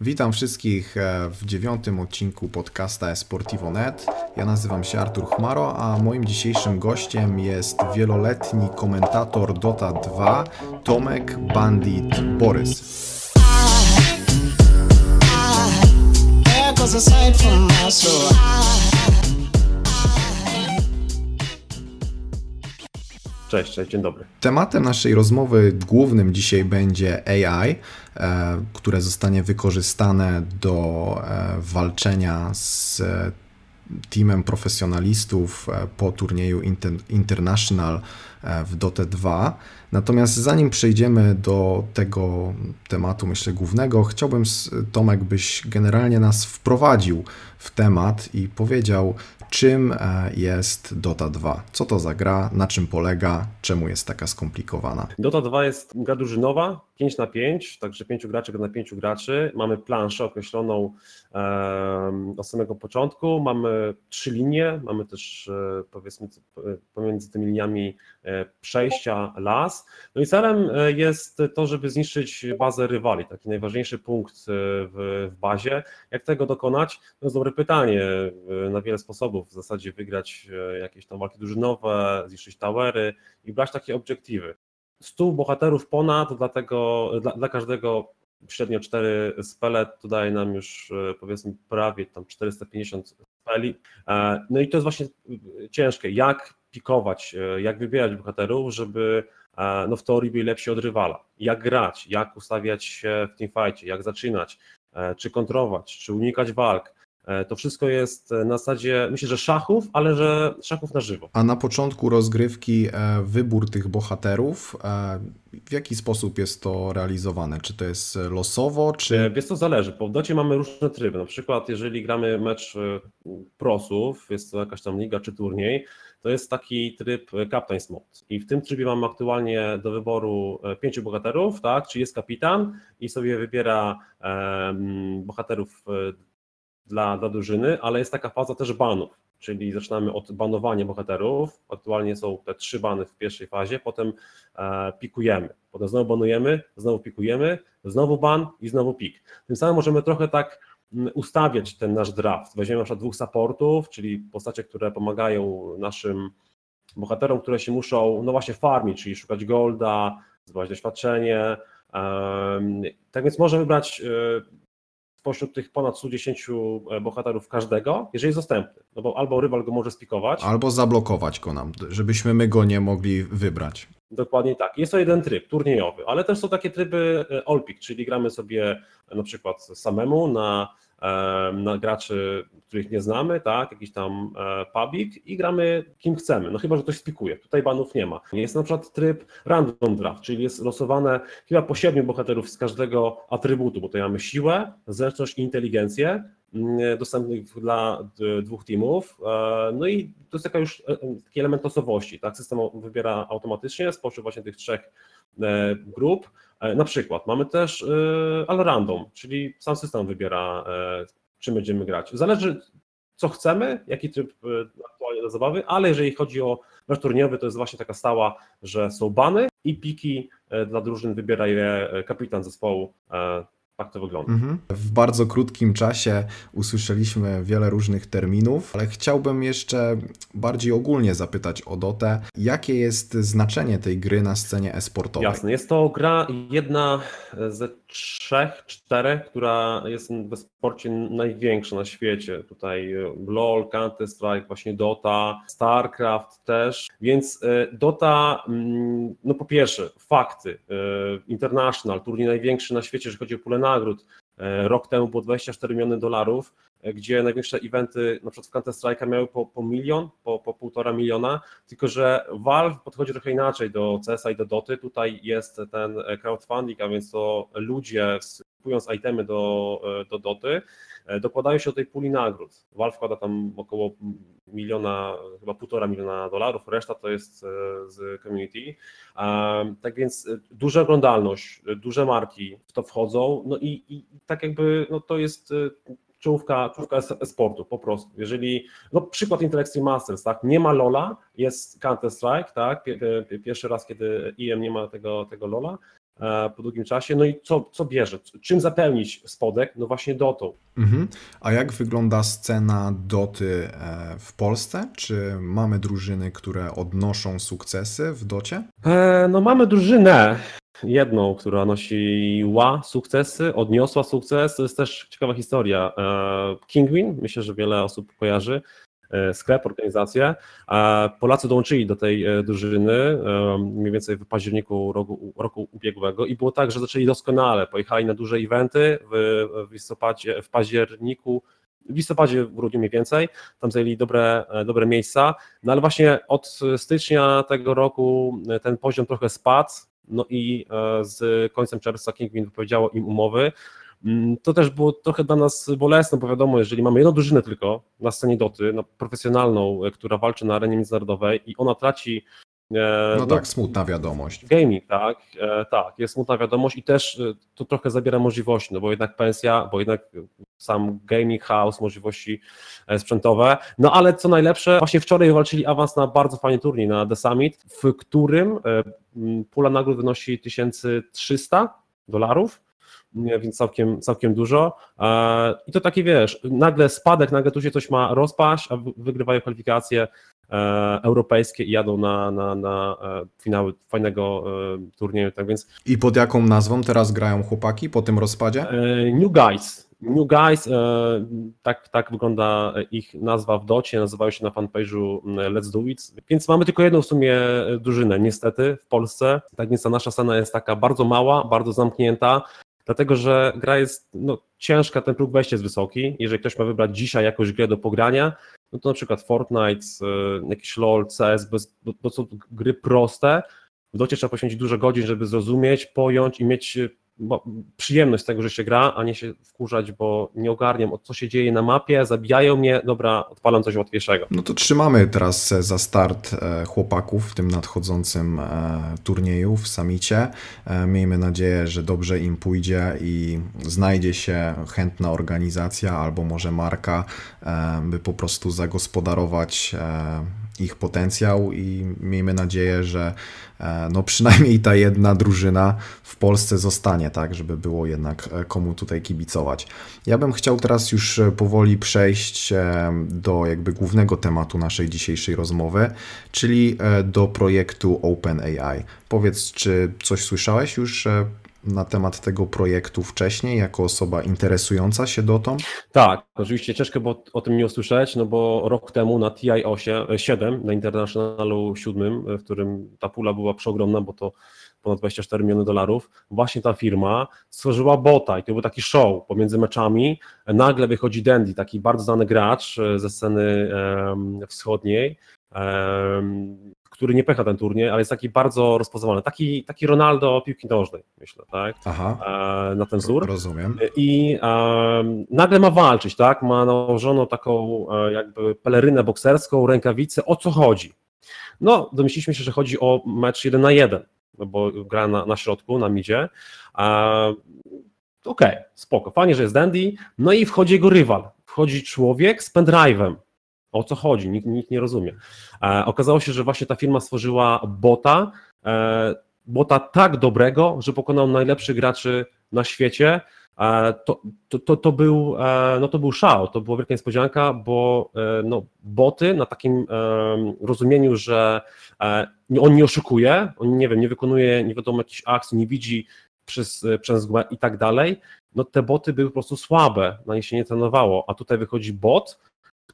Witam wszystkich e, w dziewiątym odcinku podcasta Esportivo.net. Ja nazywam się Artur Chmaro, a moim dzisiejszym gościem jest wieloletni komentator Dota 2 Tomek Bandit Borys. Cześć, cześć, dzień dobry. Tematem naszej rozmowy głównym dzisiaj będzie AI, e, które zostanie wykorzystane do e, walczenia z teamem profesjonalistów e, po turnieju International w Dota 2. Natomiast zanim przejdziemy do tego tematu, myślę, głównego, chciałbym, Tomek, byś generalnie nas wprowadził w temat i powiedział, czym e, jest Dota 2? Co to za gra? Na czym polega? Czemu jest taka skomplikowana? Dota 2 jest gra drużynowa, 5 na 5, także 5 graczy na 5 graczy. Mamy planszę określoną od samego początku, mamy trzy linie, mamy też e, powiedzmy pomiędzy tymi liniami e, przejścia las. No i celem jest to, żeby zniszczyć bazę rywali, taki najważniejszy punkt w, w bazie. Jak tego dokonać? To jest dobre pytanie, na wiele sposobów w zasadzie wygrać e, jakieś tam walki drużynowe, zniszczyć towery i brać takie obiektywy. 100 bohaterów ponad, dlatego dla, dla każdego średnio 4 spele, to daje nam już e, powiedzmy prawie tam 450 speli. E, no i to jest właśnie ciężkie, jak pikować, jak wybierać bohaterów, żeby no w teorii byli lepsi od rywala. Jak grać, jak ustawiać się w teamfightie, jak zaczynać, czy kontrować, czy unikać walk. E, to wszystko jest e, na zasadzie, myślę, że szachów, ale że szachów na żywo. A na początku rozgrywki e, wybór tych bohaterów, w jaki sposób jest to realizowane? Czy to jest losowo, czy... Wiesz, to zależy. Po docie mamy różne tryby. Na przykład, jeżeli gramy mecz prosów, jest to jakaś tam liga czy turniej, to jest taki tryb Captain's Mode. I w tym trybie mamy aktualnie do wyboru pięciu bohaterów, tak? Czy jest kapitan i sobie wybiera bohaterów dla, dla drużyny, ale jest taka faza też banów, czyli zaczynamy od banowania bohaterów. Aktualnie są te trzy bany w pierwszej fazie, potem e, pikujemy, potem znowu banujemy, znowu pikujemy, znowu ban i znowu pik. Tym samym możemy trochę tak mm, ustawiać ten nasz draft. Weźmiemy na przykład dwóch supportów, czyli postacie, które pomagają naszym bohaterom, które się muszą, no właśnie farmić, czyli szukać golda, zdobywać doświadczenie. Tak więc może wybrać e, spośród tych ponad 110 e, bohaterów każdego, jeżeli jest dostępny. No bo albo rywal go może spikować. Albo zablokować go nam, żebyśmy my go nie mogli wybrać. Dokładnie tak. Jest to jeden tryb turniejowy, ale też są takie tryby e, all pick, czyli gramy sobie na przykład samemu na na graczy, których nie znamy, tak, jakiś tam e, public i gramy kim chcemy, no chyba, że ktoś spikuje, tutaj banów nie ma. Jest na przykład tryb random draft, czyli jest losowane chyba po siedmiu bohaterów z każdego atrybutu, bo tutaj mamy siłę, zręczność i inteligencję, dostępnych dla dwóch teamów. E, no i to jest taka już e, taki element losowości. Tak? System wybiera automatycznie spośród właśnie tych trzech grup. E, na przykład mamy też e, all random, czyli sam system wybiera, e, czym będziemy grać. Zależy, co chcemy, jaki tryb aktualnie do zabawy, ale jeżeli chodzi o mecz turniejowy, to jest właśnie taka stała, że są bany i piki dla drużyn wybiera je kapitan zespołu tak to wygląda. Mhm. W bardzo krótkim czasie usłyszeliśmy wiele różnych terminów, ale chciałbym jeszcze bardziej ogólnie zapytać o Dotę. Jakie jest znaczenie tej gry na scenie esportowej? Jasne, jest to gra jedna ze trzech, czterech, która jest w sporcie największa na świecie. Tutaj LoL, Counter-Strike, właśnie Dota, StarCraft też. Więc e, Dota, mm, no po pierwsze, fakty. E, International, turniej największy na świecie, jeżeli chodzi o pulę nagród. E, rok temu było 24 miliony dolarów, e, gdzie największe eventy, na przykład w Counter Strike'a miały po, po milion, po, po półtora miliona, tylko że Valve podchodzi trochę inaczej do CS-a i do Doty. Tutaj jest ten e, crowdfunding, a więc to ludzie kupując itemy do, do Doty, dokładają się do tej puli nagród. Valve wkłada tam około miliona, chyba półtora miliona dolarów, reszta to jest z community. Tak więc duża oglądalność, duże marki w to wchodzą, no i, i tak jakby no to jest czołówka, czołówka sportu po prostu. Jeżeli, no przykład Intel Extreme Masters, tak, nie ma Lola, jest Counter Strike, tak, pierwszy raz, kiedy IM nie ma tego, tego Lola, e, po długim czasie. No i co, co bierze? Czym zapełnić spodek? No właśnie dotą. Mhm. A jak wygląda scena doty e, w Polsce? Czy mamy drużyny, które odnoszą sukcesy w docie? E, no mamy drużynę jedną, która nosiła sukcesy, odniosła sukces. To jest też ciekawa historia. Kingwin, myślę, że wiele osób kojarzy. E, sklep, organizację. Polacy dołączyli do tej e, drużyny e, mniej więcej w październiku roku, roku ubiegłego i było tak, że zaczęli doskonale. Pojechali na duże eventy w, w listopadzie, w październiku w listopadzie, w grudniu mniej więcej, tam zajęli dobre, dobre miejsca, no ale właśnie od stycznia tego roku ten poziom trochę spadł, no i z końcem czerwca Kingwin wypowiedziało im umowy, Mm, to też było trochę dla nas bolesne, bo wiadomo, jeżeli mamy jedną drużynę tylko na scenie doty, no, profesjonalną, e, która walczy na arenie międzynarodowej i ona traci e, no, no tak, smutna wiadomość. Gaming, tak, e, tak, jest smutna wiadomość i też to trochę zabiera możliwości, no bo jednak pensja, bo jednak sam gaming house, możliwości sprzętowe, no ale co najlepsze, właśnie wczoraj walczyli awans na bardzo fajny turniej, na The Summit, w którym pula nagród wynosi 1300 dolarów, więc całkiem, całkiem dużo. I to taki wiesz, nagle spadek, nagle tu się coś ma rozpaść, a wygrywają kwalifikacje e, europejskie i jadą na, na, na e, finały fajnego e, turnieju. Tak więc... I pod jaką nazwą teraz grają chłopaki po tym rozpadzie? New Guys. New Guys, tak, tak wygląda ich nazwa w docie, nazywają się na fanpage'u Let's Do It, więc mamy tylko jedną w sumie drużynę, niestety, w Polsce, tak więc ta nasza scena jest taka bardzo mała, bardzo zamknięta, dlatego że gra jest no, ciężka, ten próg wejścia jest wysoki. Jeżeli ktoś ma wybrać dzisiaj jakąś grę do pogrania, no to na przykład Fortnite, jakiś LOL, CS, bez, bo, bo są gry proste. W docie trzeba poświęcić dużo godzin, żeby zrozumieć, pojąć i mieć przyjemność z tego, że się gra, a nie się wkurzać, bo nie ogarniam, co się dzieje na mapie, zabijają mnie, dobra, odpalam coś łatwiejszego. No to trzymamy teraz za start e, chłopaków w tym nadchodzącym e, turnieju w Samicie. E, miejmy nadzieję, że dobrze im pójdzie i znajdzie się chętna organizacja albo może marka, by po prostu zagospodarować ich potencjał i miejmy nadzieję, że e, no przynajmniej ta jedna drużyna w Polsce zostanie, tak, żeby było jednak e, komu tutaj kibicować. Ja bym chciał teraz już e, powoli przejść do jakby głównego tematu naszej dzisiejszej rozmowy, czyli do projektu OpenAI. Powiedz, czy coś słyszałeś już na temat tego projektu wcześniej, jako osoba interesująca się dotą? Tak, oczywiście ciężko było o tym nie usłyszeć, no bo rok temu na TI 8, 7, na Internationalu 7, w którym ta pula była przeogromna, bo to ponad 24 miliony dolarów, właśnie ta firma stworzyła bota i to był taki show pomiędzy meczami. Nagle wychodzi Dandy, taki bardzo znany gracz ze sceny wschodniej, który nie pecha ten turniej, ale jest taki bardzo rozpoznawalny. Taki, taki Ronaldo piłki nożnej, myślę, tak? Aha. E, na ten wzór. Rozumiem. I e, nagle ma walczyć, tak? Ma nałożoną taką e, jakby pelerynę bokserską, rękawicę. O co chodzi? No, domyśliliśmy się, że chodzi o mecz 1 na 1, no bo gra na, na środku, na midzie. Okej, okay, spoko, fajnie, że jest Dandy. No i wchodzi jego rywal. Wchodzi człowiek z pendrive'em o co chodzi? Nikt, nikt nie rozumie. E, okazało się, że właśnie ta firma stworzyła bota, e, bota tak dobrego, że pokonał najlepszych graczy na świecie. E, to, to, to, to, był, e, no to był szał, to była wielka niespodzianka, bo e, no, boty na takim e, rozumieniu, że on nie oszukuje, on nie wiem, nie wykonuje nie wiadomo jakichś akcji, nie widzi przez, przez i tak dalej, no te boty były po prostu słabe, na nie się nie trenowało, a tutaj wychodzi bot,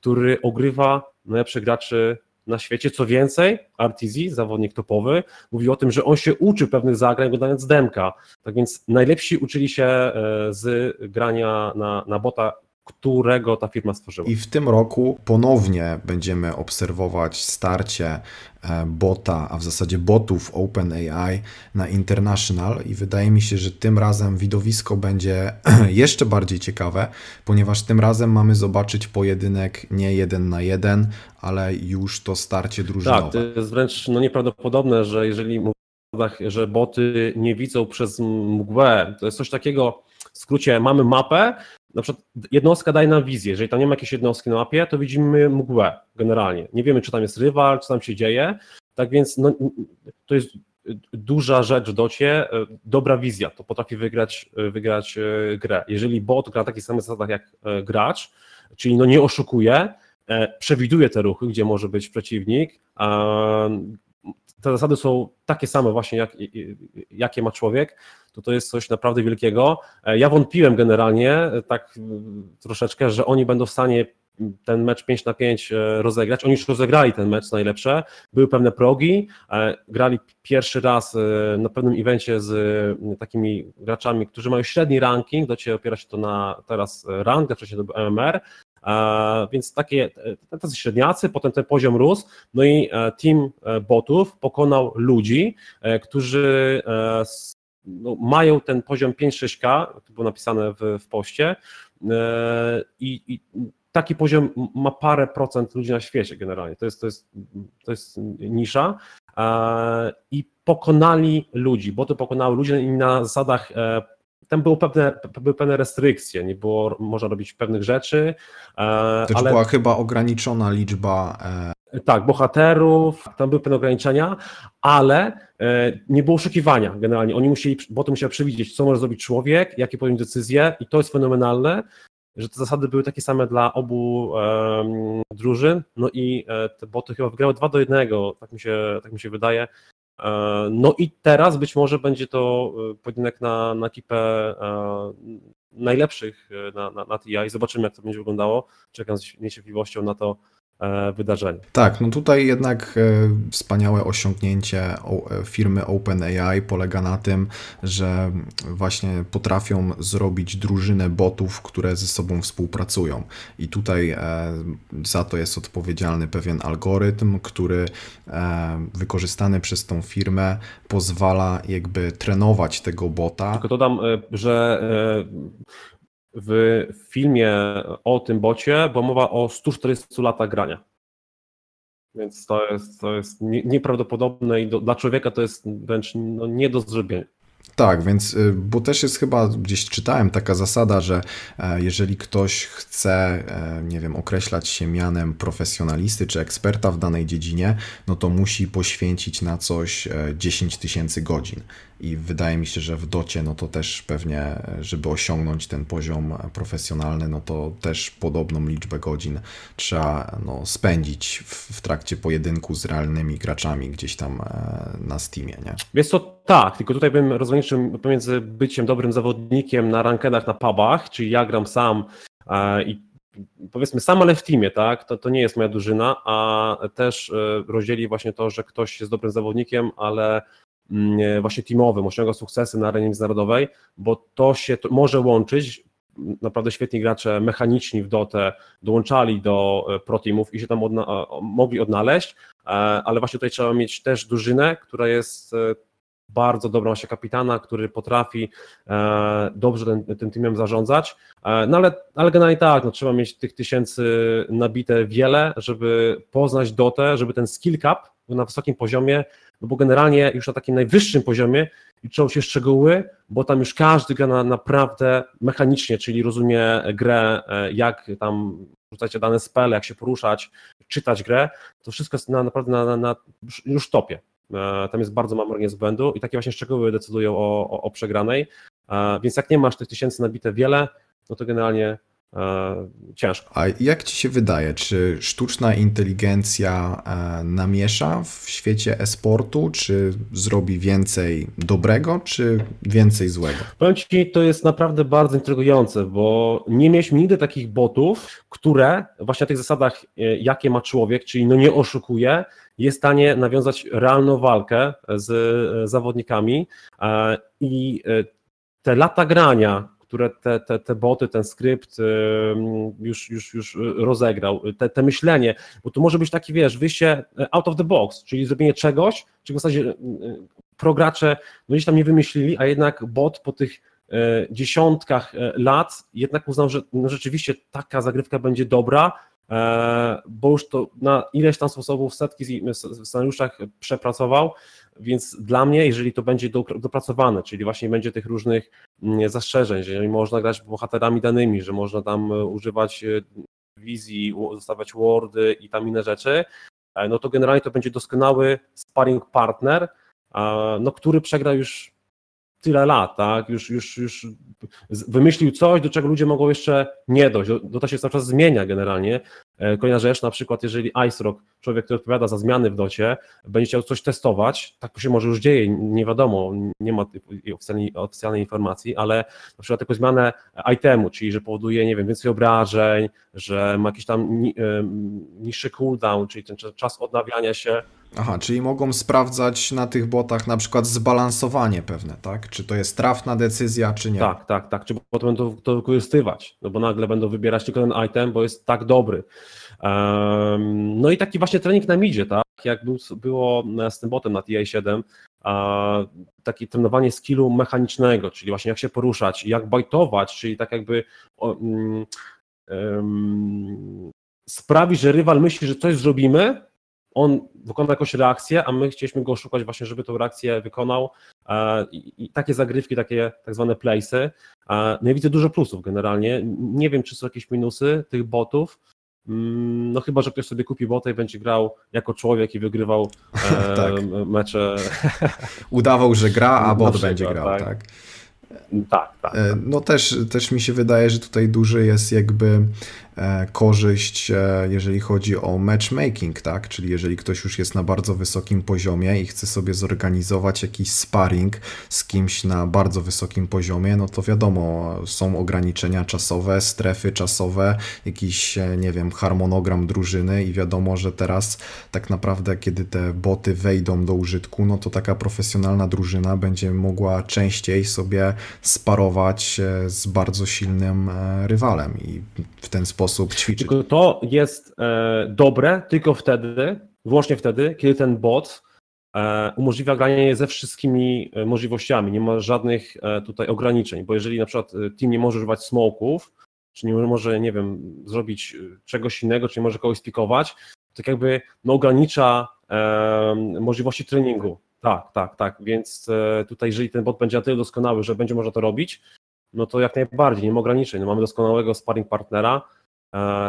który ogrywa najlepszych graczy na świecie. Co więcej, RTZ, zawodnik topowy, mówi o tym, że on się uczy pewnych zagrań oglądając demka. Tak więc najlepsi uczyli się e, z grania na, na bota którego ta firma stworzyła. I w tym roku ponownie będziemy obserwować starcie e, bota, a w zasadzie botów OpenAI na International i wydaje mi się, że tym razem widowisko będzie jeszcze bardziej ciekawe, ponieważ tym razem mamy zobaczyć pojedynek nie jeden na jeden, ale już to starcie drużynowe. Tak, to jest wręcz no, nieprawdopodobne, że jeżeli że boty nie widzą przez mgłę, to jest coś takiego, w skrócie mamy mapę, na przykład jednostka daje nam wizję, jeżeli tam nie ma jakiejś jednostki na mapie, to widzimy mgłę generalnie. Nie wiemy, czy tam jest rywal, co tam się dzieje, tak więc no, to jest duża rzecz w docie, dobra wizja, to potrafi wygrać, wygrać grę. Jeżeli bot gra na takich samych zasadach jak gracz, czyli no nie oszukuje, przewiduje te ruchy, gdzie może być przeciwnik, te zasady są takie same właśnie, jak, jakie ma człowiek, to to jest coś naprawdę wielkiego. Ja wątpiłem generalnie, tak troszeczkę, że oni będą w stanie ten mecz 5 na 5 e, rozegrać. Oni już rozegrali ten mecz najlepsze. Były pewne progi. E, grali pierwszy raz e, na pewnym evencie z takimi graczami, którzy mają średni ranking. Do ciebie opiera się to na teraz rank, wcześniej to był MMR. Więc takie tacy średniacy, potem ten poziom rósł. No i team botów pokonał ludzi, którzy no, mają ten poziom 5-6K, to było napisane w, w poście. I, i taki poziom ma parę procent ludzi na świecie generalnie. To jest, to jest, to jest nisza. E, I pokonali ludzi, bo to pokonały ludzi i na zasadach e, tam były pewne, były pewne restrykcje, nie było można robić pewnych rzeczy. E, to ale... była chyba ograniczona liczba. Tak, bohaterów, tam były pewne ograniczenia, ale nie było oszukiwania generalnie. Oni musieli, bo to musiał przewidzieć, co może zrobić człowiek, jakie podjąć decyzje i to jest fenomenalne, że te zasady były takie same dla obu um, drużyn, no i e, te boty chyba wygrały 2 do 1, tak mi się, tak mi się wydaje. E, no i teraz być może będzie to e, pojedynek na, na ekipę e, najlepszych na, na, na TI. Zobaczymy, jak to będzie wyglądało. Czekam z niecierpliwością na to, E, wydarzenie. Tak, no tutaj jednak e, wspaniałe osiągnięcie firmy OpenAI polega na tym, że właśnie potrafią zrobić drużynę botów, które ze sobą współpracują. I tutaj e, za to jest odpowiedzialny pewien algorytm, który wykorzystany przez tą firmę pozwala jakby trenować tego bota. Tylko dodam, że w filmie o tym bocie była mowa o 140 latach grania. Więc to jest, to jest nieprawdopodobne i do, dla człowieka to jest wręcz no, nie do zrobienia. Tak, więc, y, bo też jest chyba, gdzieś czytałem taka zasada, że e, jeżeli ktoś chce, e, nie wiem, określać się mianem profesjonalisty czy eksperta w danej dziedzinie, no to musi poświęcić na coś 10 e, tysięcy godzin. I wydaje mi się, że w docie, no to też pewnie, żeby osiągnąć ten poziom profesjonalny, no to też podobną liczbę godzin trzeba no, spędzić w, w trakcie pojedynku z realnymi graczami gdzieś tam na Steamie, nie? Wiesz co, tak, tylko tutaj bym rozgraniczył pomiędzy byciem dobrym zawodnikiem na rankedach na pubach, czyli ja gram sam e, i powiedzmy sam, ale w teamie, tak, to, to nie jest moja drużyna, a też e, rozdzieli właśnie to, że ktoś jest dobrym zawodnikiem, ale właśnie teamowym, osiąga sukcesy na arenie międzynarodowej, bo to się to może łączyć, naprawdę świetni gracze mechaniczni w Dotę dołączali do e, pro teamów i się tam odna mogli odnaleźć, ale właśnie tutaj trzeba mieć też drużynę, która jest bardzo dobrą właśnie kapitana, który potrafi e, dobrze ten, tym teamem zarządzać. E, no ale, ale generalnie tak, no, trzeba mieć tych tysięcy nabite wiele, żeby poznać dotę, żeby ten skill cap na wysokim poziomie, no bo generalnie już na takim najwyższym poziomie liczą się szczegóły, bo tam już każdy gra na, naprawdę mechanicznie, czyli rozumie grę, e, jak tam rzucać dane spele, jak się poruszać, czytać grę, to wszystko jest na, naprawdę na, na, na już topie. E, tam jest bardzo mało margines błędu i takie właśnie szczegóły decydują o, o, o przegranej. E, więc jak nie masz tych tysięcy nabite wiele, no to generalnie ciężko. A jak ci się wydaje, czy sztuczna inteligencja namiesza w świecie e-sportu, czy zrobi więcej dobrego, czy więcej złego? Powiem ci, to jest naprawdę bardzo intrygujące, bo nie mieliśmy nigdy takich botów, które właśnie na tych zasadach, jakie ma człowiek, czyli no nie oszukuje, jest w stanie nawiązać realną walkę z e, zawodnikami e, i e, te lata grania, które te, te, te boty, ten skrypt już, już, już rozegrał, te, te myślenie, bo tu może być taki, wiesz, wyjście out of the box, czyli zrobienie czegoś, czego w zasadzie progracze no gdzieś tam nie wymyślili, a jednak bot po tych dziesiątkach lat jednak uznał, że no rzeczywiście taka zagrywka będzie dobra, E, bo już to na ileś tam sposobów, setki scenariuszach przepracował, więc dla mnie, jeżeli to będzie dopracowane, czyli właśnie będzie tych różnych mm, zastrzeżeń, że można grać bohaterami danymi, że można tam e, używać e, wizji, zostawiać wordy i tam inne rzeczy, no to generalnie to będzie doskonały sparring partner no, który przegra już tyle lat, tak? Już, już, już wymyślił coś, do czego ludzie mogą jeszcze nie dojść. To się cały czas zmienia generalnie. E, kolejna rzecz, na przykład, jeżeli IceRock, człowiek, który odpowiada za zmiany w docie, będzie chciał coś testować, tak się może już dzieje, nie wiadomo, nie ma oficjalnej, oficjalnej informacji, ale na przykład taką zmianę itemu, czyli że powoduje, nie wiem, więcej obrażeń, że ma jakiś tam niższy cooldown, czyli ten czas odnawiania się, Aha, czyli mogą sprawdzać na tych botach na przykład zbalansowanie pewne, tak? Czy to jest trafna decyzja, czy nie? Tak, tak, tak. Czy potem będą to wykorzystywać, no bo nagle będą wybierać tylko ten item, bo jest tak dobry. Um, no i taki właśnie trening na midzie, tak? Jak był, było z tym botem na TI7, a, takie trenowanie skillu mechanicznego, czyli właśnie jak się poruszać, jak bajtować, czyli tak jakby um, um, sprawić, że rywal myśli, że coś zrobimy, on wykona jakąś reakcję, a my chcieliśmy go oszukać właśnie, żeby tą reakcję wykonał e, i takie zagrywki, takie tak zwane playsy. E, no ja widzę dużo plusów generalnie. Nie wiem, czy są jakieś minusy tych botów, mm, no chyba, że ktoś sobie kupi bota i będzie grał jako człowiek i wygrywał e, tak. mecze. Udawał, że gra, a bot będzie grał, tak. tak. Tak, tak. No też, też mi się wydaje, że tutaj duży jest jakby korzyść, e, jeżeli chodzi o matchmaking, tak? Czyli jeżeli ktoś już jest na bardzo wysokim poziomie i chce sobie zorganizować jakiś sparring z kimś na bardzo wysokim poziomie, no to wiadomo, są ograniczenia czasowe, strefy czasowe, jakiś, e, nie wiem, harmonogram drużyny i wiadomo, że teraz tak naprawdę, kiedy te boty wejdą do użytku, no to taka profesjonalna drużyna będzie mogła częściej sobie sparować z bardzo silnym rywalem i w ten sposób sposób ćwiczyć. Tylko to jest e, dobre tylko wtedy, wyłącznie wtedy, kiedy ten bot e, umożliwia granie ze wszystkimi e, możliwościami, nie ma żadnych e, tutaj ograniczeń, bo jeżeli na przykład e, team nie może używać smoków, czy nie może, nie wiem, zrobić e, czegoś innego, czy nie może kogoś spikować, to tak jakby no, ogranicza możliwości treningu. Tak, tak, tak, więc tutaj jeżeli ten bot będzie na tyle doskonały, że będzie można to robić, no to jak najbardziej, nie ma ograniczeń. No, mamy doskonałego sparring partnera,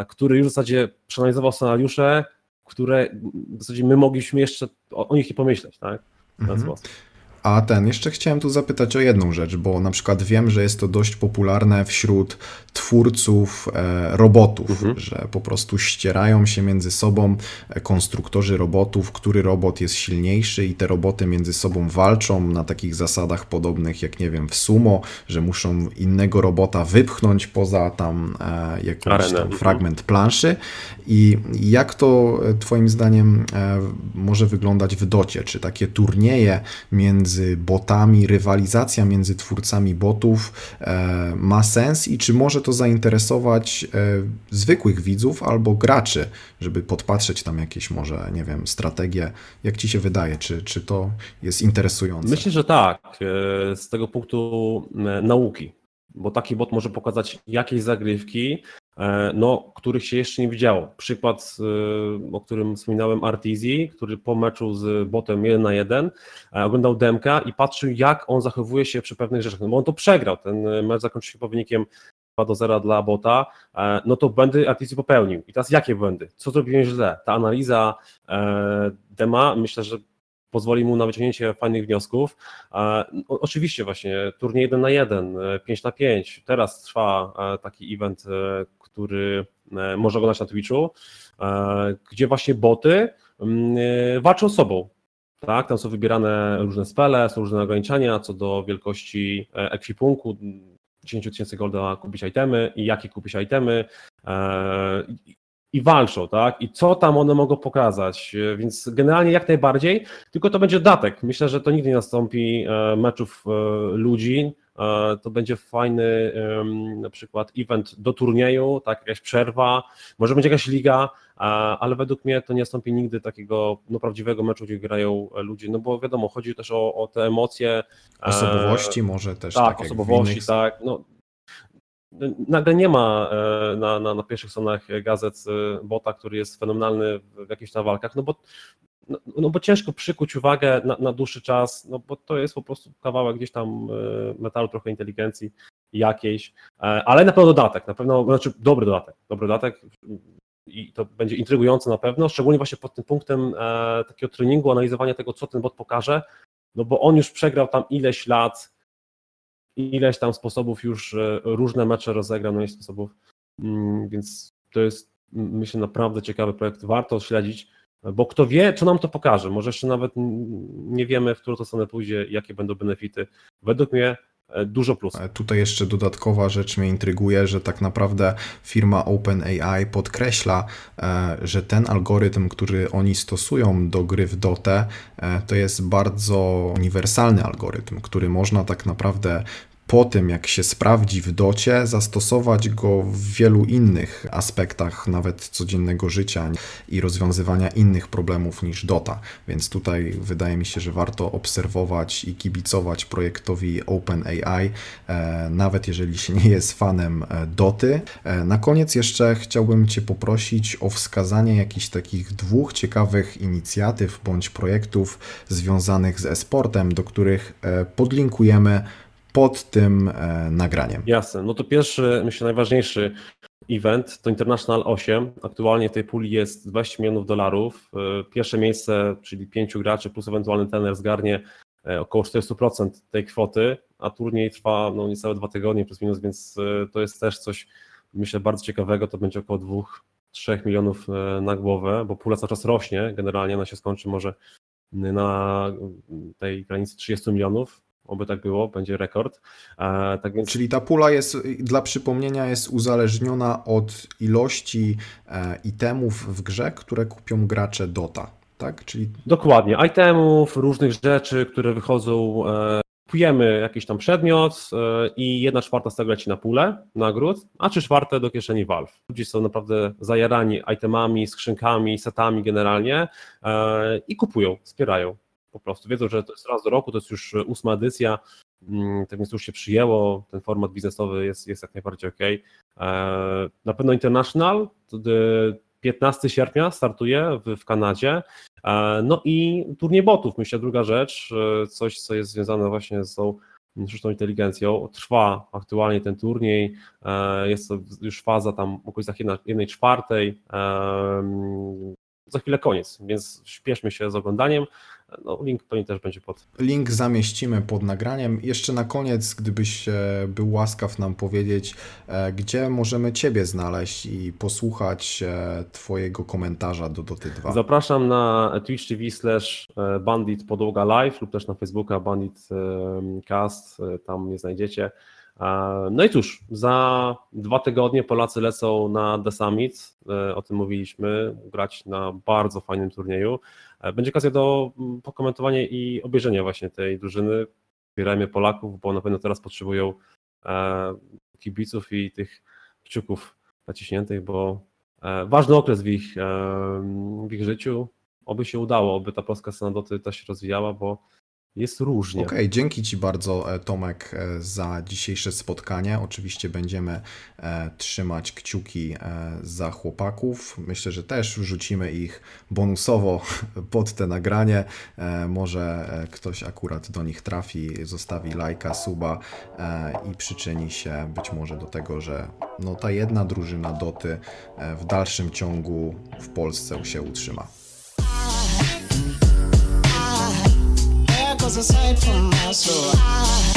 który już w zasadzie przeanalizował scenariusze, które w zasadzie my mogliśmy jeszcze o, o nich nie pomyśleć, tak? Mhm. A ten, jeszcze chciałem tu zapytać o jedną rzecz, bo na przykład wiem, że jest to dość popularne wśród twórców e, robotów, mhm. że po prostu ścierają się między sobą e, konstruktorzy robotów, który robot jest silniejszy i te roboty między sobą walczą na takich zasadach podobnych jak, nie wiem, w sumo, że muszą innego robota wypchnąć poza tam e, jakiś tam fragment planszy. I jak to twoim zdaniem może wyglądać w docie? Czy takie turnieje między botami, rywalizacja między twórcami botów ma sens i czy może to zainteresować e, zwykłych widzów albo graczy, żeby podpatrzeć tam jakieś może, nie wiem, strategie. Jak ci się wydaje, czy, czy to jest interesujące? Myślę, że tak, e, z tego punktu e, nauki, bo taki bot może pokazać jakieś zagrywki, no, których się jeszcze nie widziało. Przykład, o którym wspominałem, Artizi, który po meczu z botem 1 na 1 oglądał demka i patrzył, jak on zachowuje się przy pewnych rzeczach. No bo on to przegrał. Ten mecz zakończył się po wynikiem 2 do 0 dla bota, e, no to błędy artyści popełnił. I teraz jakie błędy? Co zrobiłem źle? Ta analiza e, Dema myślę, że pozwoli mu na wyciągnięcie fajnych wniosków. E, oczywiście właśnie turniej 1 na 1, 5 na 5. Teraz trwa taki event, który można oglądać na Twitchu, gdzie właśnie boty mm, walczą sobą. Tak, tam są wybierane różne spele, są różne ograniczenia co do wielkości ekwipunku, 10 tysięcy golda kupić itemy i jakie kupić itemy e, i walczą, tak? I co tam one mogą pokazać? Więc generalnie jak najbardziej, tylko to będzie datek. Myślę, że to nigdy nie nastąpi e, meczów e, ludzi. To będzie fajny na przykład event do turnieju, tak, jakaś przerwa, może będzie jakaś liga, ale według mnie to nie nastąpi nigdy takiego no, prawdziwego meczu, gdzie grają ludzie, no bo wiadomo, chodzi też o, o te emocje. Osobowości może też. Tak, tak osobowości, tak. No, nagle nie ma e, na, na, na pierwszych stronach gazet e, bota, który jest fenomenalny w jakichś tam walkach, no bo, no, no bo ciężko przykuć uwagę na, na, dłuższy czas, no bo to jest po prostu kawałek gdzieś tam e, metalu, trochę inteligencji jakiejś, ale na pewno dodatek, na pewno, znaczy dobry dodatek, dobry dodatek, i to będzie intrygujące na pewno, szczególnie właśnie pod tym punktem takiego treningu, analizowania tego, co ten bot pokaże, no bo on już przegrał tam ileś lat, ileś tam sposobów już różne mecze rozegrał, no i sposobów, mm, więc to jest myślę naprawdę ciekawy projekt, warto śledzić, bo kto wie, co nam to pokaże, może jeszcze nawet nie wiemy, w którą to stronę pójdzie, jakie będą benefity. Według mnie dużo plusów. E, tutaj jeszcze dodatkowa rzecz mnie intryguje, że tak naprawdę firma OpenAI podkreśla, e, że ten algorytm, który oni stosują do gry w Dotę, to jest bardzo uniwersalny algorytm, który można tak naprawdę po tym, jak się sprawdzi w docie, zastosować go w wielu innych aspektach, nawet codziennego życia i rozwiązywania innych problemów niż dota. Więc tutaj wydaje mi się, że warto obserwować i kibicować projektowi OpenAI, e, nawet jeżeli się nie jest fanem e, doty. E, na koniec jeszcze chciałbym Cię poprosić o wskazanie jakichś takich dwóch ciekawych inicjatyw bądź projektów związanych z e-sportem, do których podlinkujemy pod tym e, nagraniem. Jasne. No to pierwszy, myślę, najważniejszy event to International 8. Aktualnie w tej puli jest 20 milionów dolarów. E, pierwsze miejsce, czyli pięciu graczy plus ewentualny tener zgarnie e, około 40% tej kwoty, a turniej trwa no, niecałe dwa tygodnie plus minus, więc to jest też coś, myślę, bardzo ciekawego. To będzie około 2-3 milionów na głowę, bo pula cały czas rośnie. Generalnie ona się skończy może na tej granicy 30 milionów oby tak było, będzie rekord. E, tak więc... Czyli ta pula jest, dla przypomnienia, jest uzależniona od ilości e, itemów w grze, które kupią gracze Dota. Tak? Czyli... Dokładnie, itemów, różnych rzeczy, które wychodzą. E, kupujemy jakiś tam przedmiot i jedna czwarta z tego leci na pulę nagród, a trzy czwarte do kieszeni Valve. Ludzie są naprawdę zajarani itemami, skrzynkami, setami generalnie i kupują, wspierają po prostu. Wiedzą, że to jest raz do roku, to jest już ósma edycja, mm, tak więc już się przyjęło, ten format biznesowy jest, jest jak najbardziej ok. E, na pewno International, 15 sierpnia startuje w, w Kanadzie. E, no i turniej botów, myślę, druga rzecz, e, coś, co jest związane właśnie z tą sztuczną inteligencją. Trwa aktualnie ten turniej, jest to już faza tam w okolicach czwartej, za chwilę koniec, więc śpieszmy się z oglądaniem. No, link pewnie też będzie pod. Link zamieścimy pod nagraniem. Jeszcze na koniec, gdybyś był łaskaw nam powiedzieć, e, gdzie możemy Ciebie znaleźć i posłuchać e, Twojego komentarza do Doty 2. Zapraszam na Twitch TV slash e, Bandit Podłoga Live lub też na Facebooka Bandit Cast, tam mnie znajdziecie. No i cóż, za dwa tygodnie Polacy lecą na The Summit, o tym mówiliśmy, grać na bardzo fajnym turnieju. E, będzie okazja do mm, pokomentowania i obejrzenia właśnie tej drużyny. Wspierajmy Polaków, bo na pewno teraz potrzebują e, kibiców i tych kciuków naciśniętych, bo e, ważny okres w ich, w ich życiu. Oby się udało, oby ta polska scena doty też się rozwijała, bo jest różnie. Okej, okay, dzięki Ci bardzo e, Tomek e, za dzisiejsze spotkanie. Oczywiście będziemy e, trzymać kciuki za chłopaków. Myślę, że też wrzucimy ich bonusowo pod te nagranie. Może ktoś akurat do nich trafi, zostawi lajka, suba i przyczyni się być może do tego, że no ta jedna drużyna Doty w dalszym ciągu w Polsce się utrzyma. was aside from my soul. I